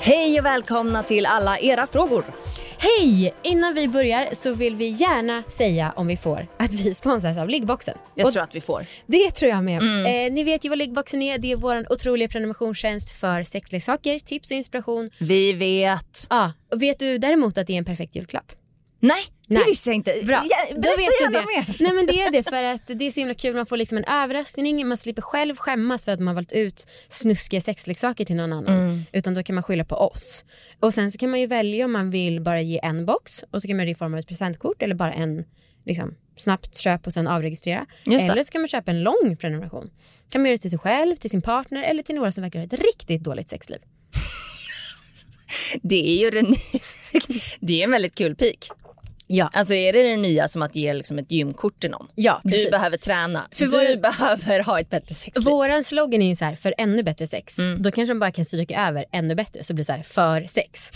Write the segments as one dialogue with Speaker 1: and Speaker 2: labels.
Speaker 1: Hej och välkomna till alla era frågor.
Speaker 2: Hej! Innan vi börjar så vill vi gärna säga om vi får att vi sponsras av Liggboxen.
Speaker 1: Jag
Speaker 2: Och
Speaker 1: tror att vi får.
Speaker 2: det tror jag med. Eh, ni vet ju vad Liggboxen är. Det är vår otroliga prenumerationstjänst för sexleksaker, tips och inspiration.
Speaker 1: Vi vet.
Speaker 2: Ja, och vet du däremot att det är en perfekt julklapp?
Speaker 1: Nej, det
Speaker 2: Nej.
Speaker 1: visste jag inte.
Speaker 2: Bra,
Speaker 1: Ja,
Speaker 2: då vet du det.
Speaker 1: mer.
Speaker 2: Nej men det är det för att det är så himla kul. Man får liksom en överraskning. Man slipper själv skämmas för att man valt ut snuskiga sexleksaker till någon annan.
Speaker 1: Mm.
Speaker 2: Utan då kan man skylla på oss. Och sen så kan man ju välja om man vill bara ge en box och så kan man det i form av ett presentkort eller bara en liksom, snabbt köp och sen avregistrera.
Speaker 1: Det.
Speaker 2: Eller så kan man köpa en lång prenumeration. Kan man göra det till sig själv, till sin partner eller till några som verkar ha ett riktigt dåligt sexliv.
Speaker 1: Det är ju den... det är en väldigt kul pik.
Speaker 2: Ja,
Speaker 1: Alltså är det det nya som att ge liksom ett gymkort till någon?
Speaker 2: ja
Speaker 1: Du
Speaker 2: precis.
Speaker 1: behöver träna.
Speaker 2: För
Speaker 1: du
Speaker 2: vår-
Speaker 1: behöver ha ett bättre sexliv.
Speaker 2: Våran slogan är ju så här, för ännu bättre sex.
Speaker 1: Mm.
Speaker 2: Då kanske de bara kan stryka över ännu bättre så blir det så här, för sex.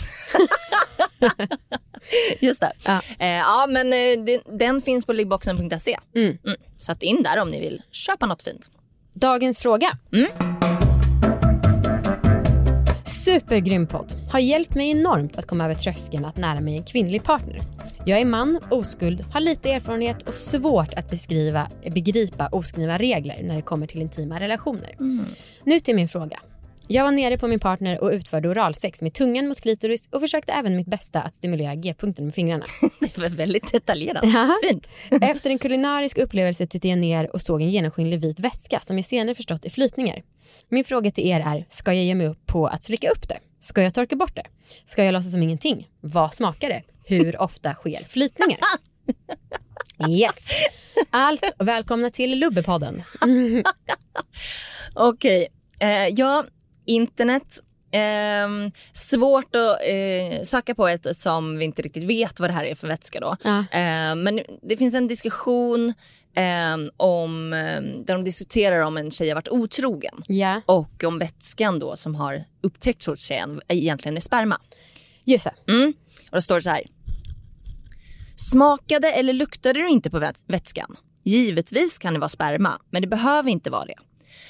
Speaker 1: Just det.
Speaker 2: Ja.
Speaker 1: Eh, ja men eh, den, den finns på liggboxen.se.
Speaker 2: Mm.
Speaker 1: Mm. Så att in där om ni vill köpa något fint.
Speaker 2: Dagens fråga.
Speaker 1: Mm.
Speaker 2: Supergrym podd. Har hjälpt mig enormt att komma över tröskeln att nära mig en kvinnlig partner. Jag är man, oskuld, har lite erfarenhet och svårt att beskriva, begripa oskrivna regler när det kommer till intima relationer. Nu till min fråga. Jag var nere på min partner och utförde oralsex med tungan mot klitoris och försökte även mitt bästa att stimulera g-punkten med fingrarna.
Speaker 1: Det var väldigt detaljerat.
Speaker 2: Ja.
Speaker 1: Fint.
Speaker 2: Efter en kulinarisk upplevelse tittade jag ner och såg en genomskinlig vit vätska som jag senare förstått är flytningar. Min fråga till er är, ska jag ge mig upp på att slicka upp det? Ska jag torka bort det? Ska jag låtsas som ingenting? Vad smakar det? Hur ofta sker flytningar? Yes. Allt välkomna till Lubbepodden.
Speaker 1: Okej. Eh, ja, internet. Ehm, svårt att eh, söka på ett som vi inte riktigt vet vad det här är för vätska då.
Speaker 2: Ja.
Speaker 1: Ehm, men det finns en diskussion ehm, om, ehm, där de diskuterar om en tjej har varit otrogen.
Speaker 2: Ja,
Speaker 1: Och om vätskan då som har upptäckts hos tjejen egentligen är sperma.
Speaker 2: just det.
Speaker 1: Mm. Och då står det så här. Smakade eller luktade du inte på väts- vätskan? Givetvis kan det vara sperma, men det behöver inte vara det.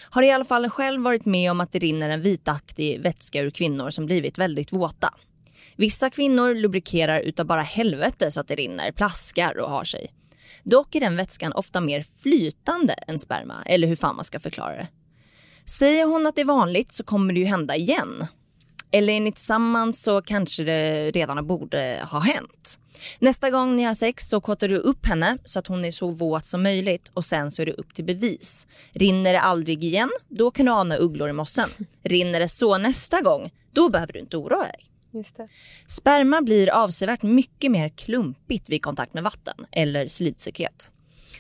Speaker 1: Har i alla fall själv varit med om att det rinner en vitaktig vätska ur kvinnor som blivit väldigt våta. Vissa kvinnor lubrikerar utav bara helvete så att det rinner, plaskar och har sig. Dock är den vätskan ofta mer flytande än sperma, eller hur fan man ska förklara det. Säger hon att det är vanligt så kommer det ju hända igen. Eller är ni tillsammans så kanske det redan borde ha hänt. Nästa gång ni har sex så kottar du upp henne så att hon är så våt som möjligt och sen så är det upp till bevis. Rinner det aldrig igen, då kan du ana ugglor i mossen. Rinner det så nästa gång, då behöver du inte oroa dig. Sperma blir avsevärt mycket mer klumpigt vid kontakt med vatten eller slidsekret.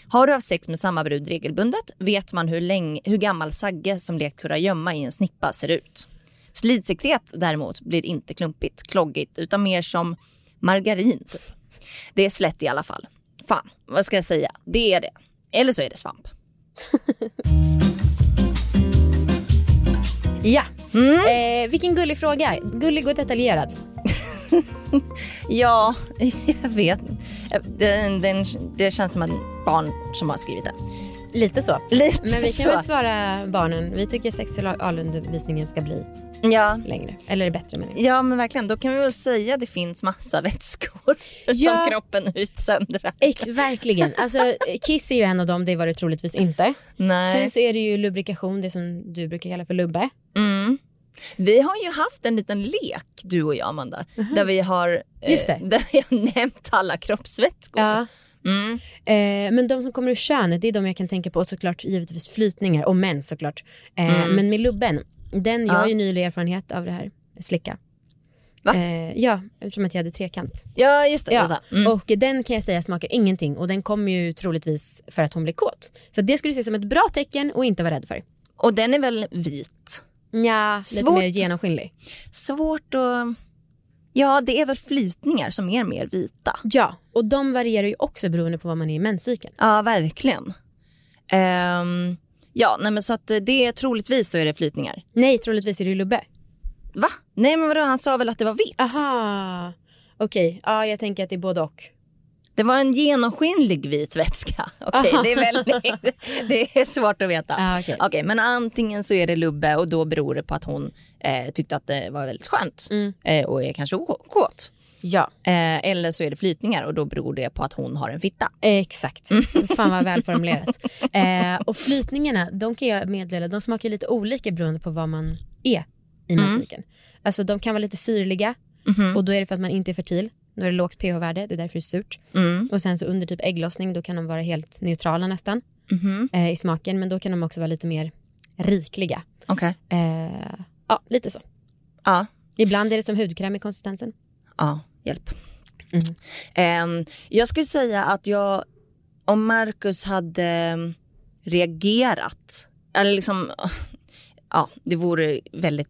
Speaker 1: Har du haft sex med samma brud regelbundet vet man hur, länge, hur gammal sagge som lekt kurragömma i en snippa ser ut. Slidsekret däremot blir inte klumpigt, kloggigt utan mer som margarin typ. Det är slätt i alla fall. Fan, vad ska jag säga? Det är det. Eller så är det svamp.
Speaker 2: Ja.
Speaker 1: Mm.
Speaker 2: Eh, vilken gullig fråga. Gullig och detaljerad.
Speaker 1: Ja, jag vet. Den, den, det känns som ett barn som har skrivit det.
Speaker 2: Lite så.
Speaker 1: Lite
Speaker 2: Men vi kan
Speaker 1: så.
Speaker 2: väl svara barnen. Vi tycker sexualundervisningen ska bli
Speaker 1: Ja,
Speaker 2: längre. Eller bättre menar jag.
Speaker 1: Ja men verkligen, då kan vi väl säga att det finns massa vätskor
Speaker 2: Ja.
Speaker 1: som kroppen utsöndrar.
Speaker 2: Ex, verkligen. Alltså, kiss är ju en av dem, det var det troligtvis inte.
Speaker 1: Nej.
Speaker 2: Sen så är det ju lubrikation, det som du brukar kalla för lubbe.
Speaker 1: Mm. Vi har ju haft en liten lek du och jag Amanda, där vi har, eh,
Speaker 2: Just det.
Speaker 1: där vi har nämnt alla kroppsvätskor.
Speaker 2: Ja.
Speaker 1: Mm.
Speaker 2: Eh, men de som kommer ur könet, det är de jag kan tänka på. Och såklart givetvis flytningar och män såklart. Eh,
Speaker 1: Mm.
Speaker 2: Men med lubben, den, jag
Speaker 1: Ja.
Speaker 2: har ju nylig erfarenhet av det här, slicka. Eh, ja, eftersom att jag hade trekant.
Speaker 1: Ja just det.
Speaker 2: Ja.
Speaker 1: Mm.
Speaker 2: Och den kan jag säga smakar ingenting och den kommer ju troligtvis för att hon blir kåt. Så det skulle se som ett bra tecken och inte vara rädd för.
Speaker 1: Och den är väl vit?
Speaker 2: Ja, lite mer genomskinlig.
Speaker 1: Svårt att... Ja det är väl flytningar som är mer vita.
Speaker 2: Ja, och de varierar ju också beroende på vad man är i menscykeln.
Speaker 1: Ja verkligen. Ehm, ja nej men så att det är troligtvis så är det flytningar.
Speaker 2: Nej, troligtvis är det lubbe.
Speaker 1: Va? Nej men vadå han sa väl att det var vitt?
Speaker 2: Aha, okej. Ja, jag tänker att det är både och.
Speaker 1: Det var en genomskinlig vit vätska. Okej, det, är väldigt, det är svårt att veta.
Speaker 2: Ah, okej.
Speaker 1: Okej, men antingen så är det lubbe och då beror det på att hon eh, tyckte att det var väldigt skönt
Speaker 2: Mm.
Speaker 1: eh, och är kanske kåt.
Speaker 2: Ja,
Speaker 1: Eh, eller så är det flytningar och då beror det på att hon har en fitta.
Speaker 2: exakt. Fan vad välformulerat. Eh, och flytningarna, de kan jag meddela, de smakar lite olika beroende på vad man är i
Speaker 1: Mm.
Speaker 2: matcykeln. Alltså de kan vara lite syrliga och då är det för att man inte är fertil. Då är det lågt pH-värde, det är därför det är surt.
Speaker 1: Mm.
Speaker 2: Och sen så under typ ägglossning, då kan de vara helt neutrala nästan
Speaker 1: Mhm.
Speaker 2: eh, i smaken. Men då kan de också vara lite mer rikliga.
Speaker 1: Okej.
Speaker 2: Eh, ja, lite så.
Speaker 1: Ja.
Speaker 2: Ibland är det som hudkräm i konsistensen.
Speaker 1: Ja, hjälp.
Speaker 2: Mm.
Speaker 1: Ehm, jag skulle säga att jag, om Marcus hade ehm, reagerat, eller liksom, ja, det vore väldigt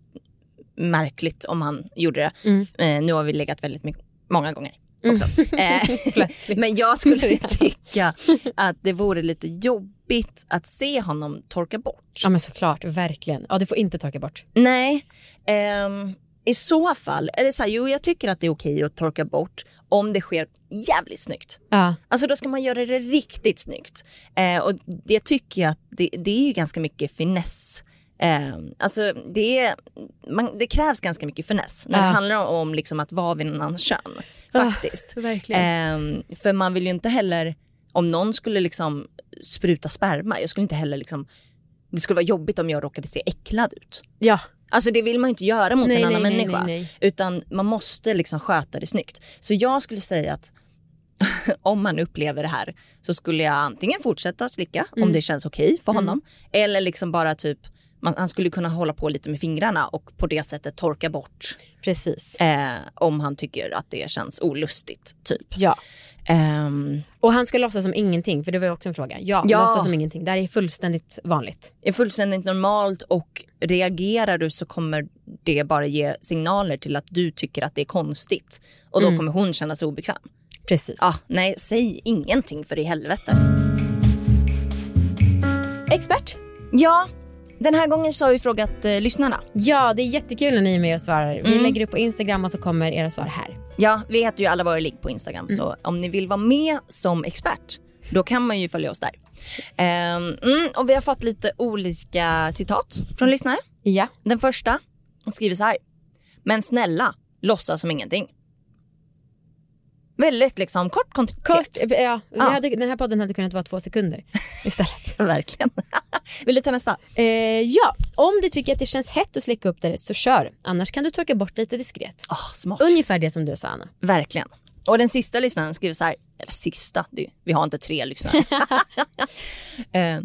Speaker 1: märkligt om han gjorde det.
Speaker 2: Mm.
Speaker 1: Eh, nu har vi legat väldigt mycket, många gånger också. Eh,
Speaker 2: Plötsligt.
Speaker 1: men jag skulle tycka att det vore lite jobbigt att se honom torka bort.
Speaker 2: Ja men såklart, verkligen. Ja, du får inte torka bort.
Speaker 1: Nej, ehm, i så fall är det så här, jo jag tycker att det är okej att torka bort om det sker jävligt snyggt.
Speaker 2: Ja,
Speaker 1: Alltså då ska man göra det riktigt snyggt. Eh, och det tycker jag att det, det är ju ganska mycket finess. Eh, alltså det, är, man, det krävs ganska mycket finess när
Speaker 2: Ja.
Speaker 1: det handlar om, om liksom att vara vid någon annans kön. Faktiskt.
Speaker 2: verkligen.
Speaker 1: Eh, för man vill ju inte heller, om någon skulle liksom spruta sperma, jag skulle inte heller liksom, det skulle vara jobbigt om jag råkade se äcklad ut.
Speaker 2: ja.
Speaker 1: Alltså det vill man ju inte göra mot
Speaker 2: Nej,
Speaker 1: en annan
Speaker 2: nej,
Speaker 1: människa.
Speaker 2: nej.
Speaker 1: Utan man måste liksom sköta det snyggt. Så jag skulle säga att om man upplever det här så skulle jag antingen fortsätta slicka
Speaker 2: Mm.
Speaker 1: om det känns okej för honom. Eller liksom bara typ, man, han skulle kunna hålla på lite med fingrarna och på det sättet torka bort
Speaker 2: Precis.
Speaker 1: eh, om han tycker att det känns olustigt. typ.
Speaker 2: Ja.
Speaker 1: Ehm,
Speaker 2: Och han ska låtsas som ingenting, för det var ju också en fråga. Ja,
Speaker 1: Ja.
Speaker 2: låtsas som ingenting. Det här är fullständigt vanligt.
Speaker 1: är fullständigt normalt och reagerar du så kommer det bara ge signaler till att du tycker att det är konstigt. Och då kommer hon känna sig obekväm.
Speaker 2: Precis.
Speaker 1: Ah, nej, säg ingenting för i helvete.
Speaker 2: Expert?
Speaker 1: Ja, den här gången så har vi frågat eh, lyssnarna.
Speaker 2: Ja, det är jättekul när ni är med och svarar. Vi
Speaker 1: Mm.
Speaker 2: lägger upp på Instagram och så kommer era svar här.
Speaker 1: Ja, vi heter ju alla våra ligg på Instagram så om ni vill vara med som expert då kan man ju följa oss där. Ehm, mm, och vi har fått lite olika citat från lyssnare.
Speaker 2: Ja.
Speaker 1: Den första skriver så här. Men snälla, låtsas som ingenting. Väldigt liksom kort konkret.
Speaker 2: Kort, ja, vi
Speaker 1: Ja.
Speaker 2: Hade, den här podden hade kunnat vara två sekunder istället.
Speaker 1: Verkligen. Vill du ta nästa?
Speaker 2: eh, ja, om du tycker att det känns hett att slicka upp det så kör. Annars kan du torka bort lite diskret.
Speaker 1: Oh, smart.
Speaker 2: Ungefär det som du sa Anna.
Speaker 1: Verkligen. Och den sista lyssnaren skriver så här, eller sista, det, vi har inte tre lyssnare. eh,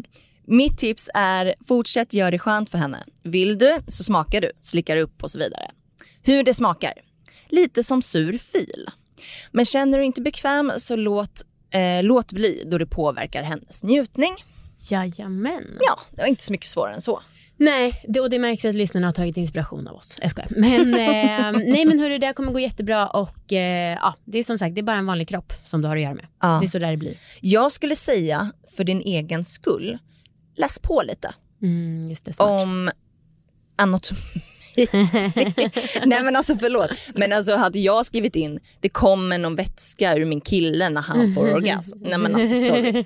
Speaker 1: mitt tips är fortsätt göra det skönt för henne. Vill du så smakar du, slickar upp och så vidare. Hur det smakar? Lite som sur fil. Men känner du inte bekväm så låt, eh, låt bli då det påverkar hennes njutning.
Speaker 2: Jajamän.
Speaker 1: Ja, det var inte så mycket svårare än så.
Speaker 2: Nej, det, och det märks att lyssnarna har tagit inspiration av oss. Jag skojar. Men, eh, nej, men hörru, det här kommer gå jättebra och eh, ja, det är som sagt, det är bara en vanlig kropp som du har att göra med.
Speaker 1: Ja.
Speaker 2: Det är så där det blir.
Speaker 1: Jag skulle säga, för din egen skull, läs på lite.
Speaker 2: Mm, det,
Speaker 1: om anatomi. Nej men alltså förlåt. Men alltså hade jag skrivit in det kommer någon vätska ur min kille när han får orgasm. Nej men alltså sorry.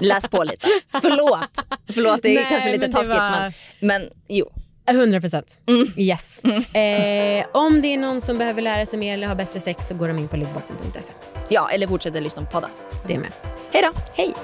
Speaker 1: Läs på lite. Förlåt. Förlåt det är
Speaker 2: Nej,
Speaker 1: kanske lite
Speaker 2: men
Speaker 1: taskigt
Speaker 2: var-
Speaker 1: men, men jo.
Speaker 2: 100 procent. Yes. Eh, om det är någon som behöver lära sig mer eller ha bättre sex så går de in på liggboxen.se.
Speaker 1: Ja eller fortsätter lyssna på podden.
Speaker 2: Det är med.
Speaker 1: Hej då.
Speaker 2: Hej!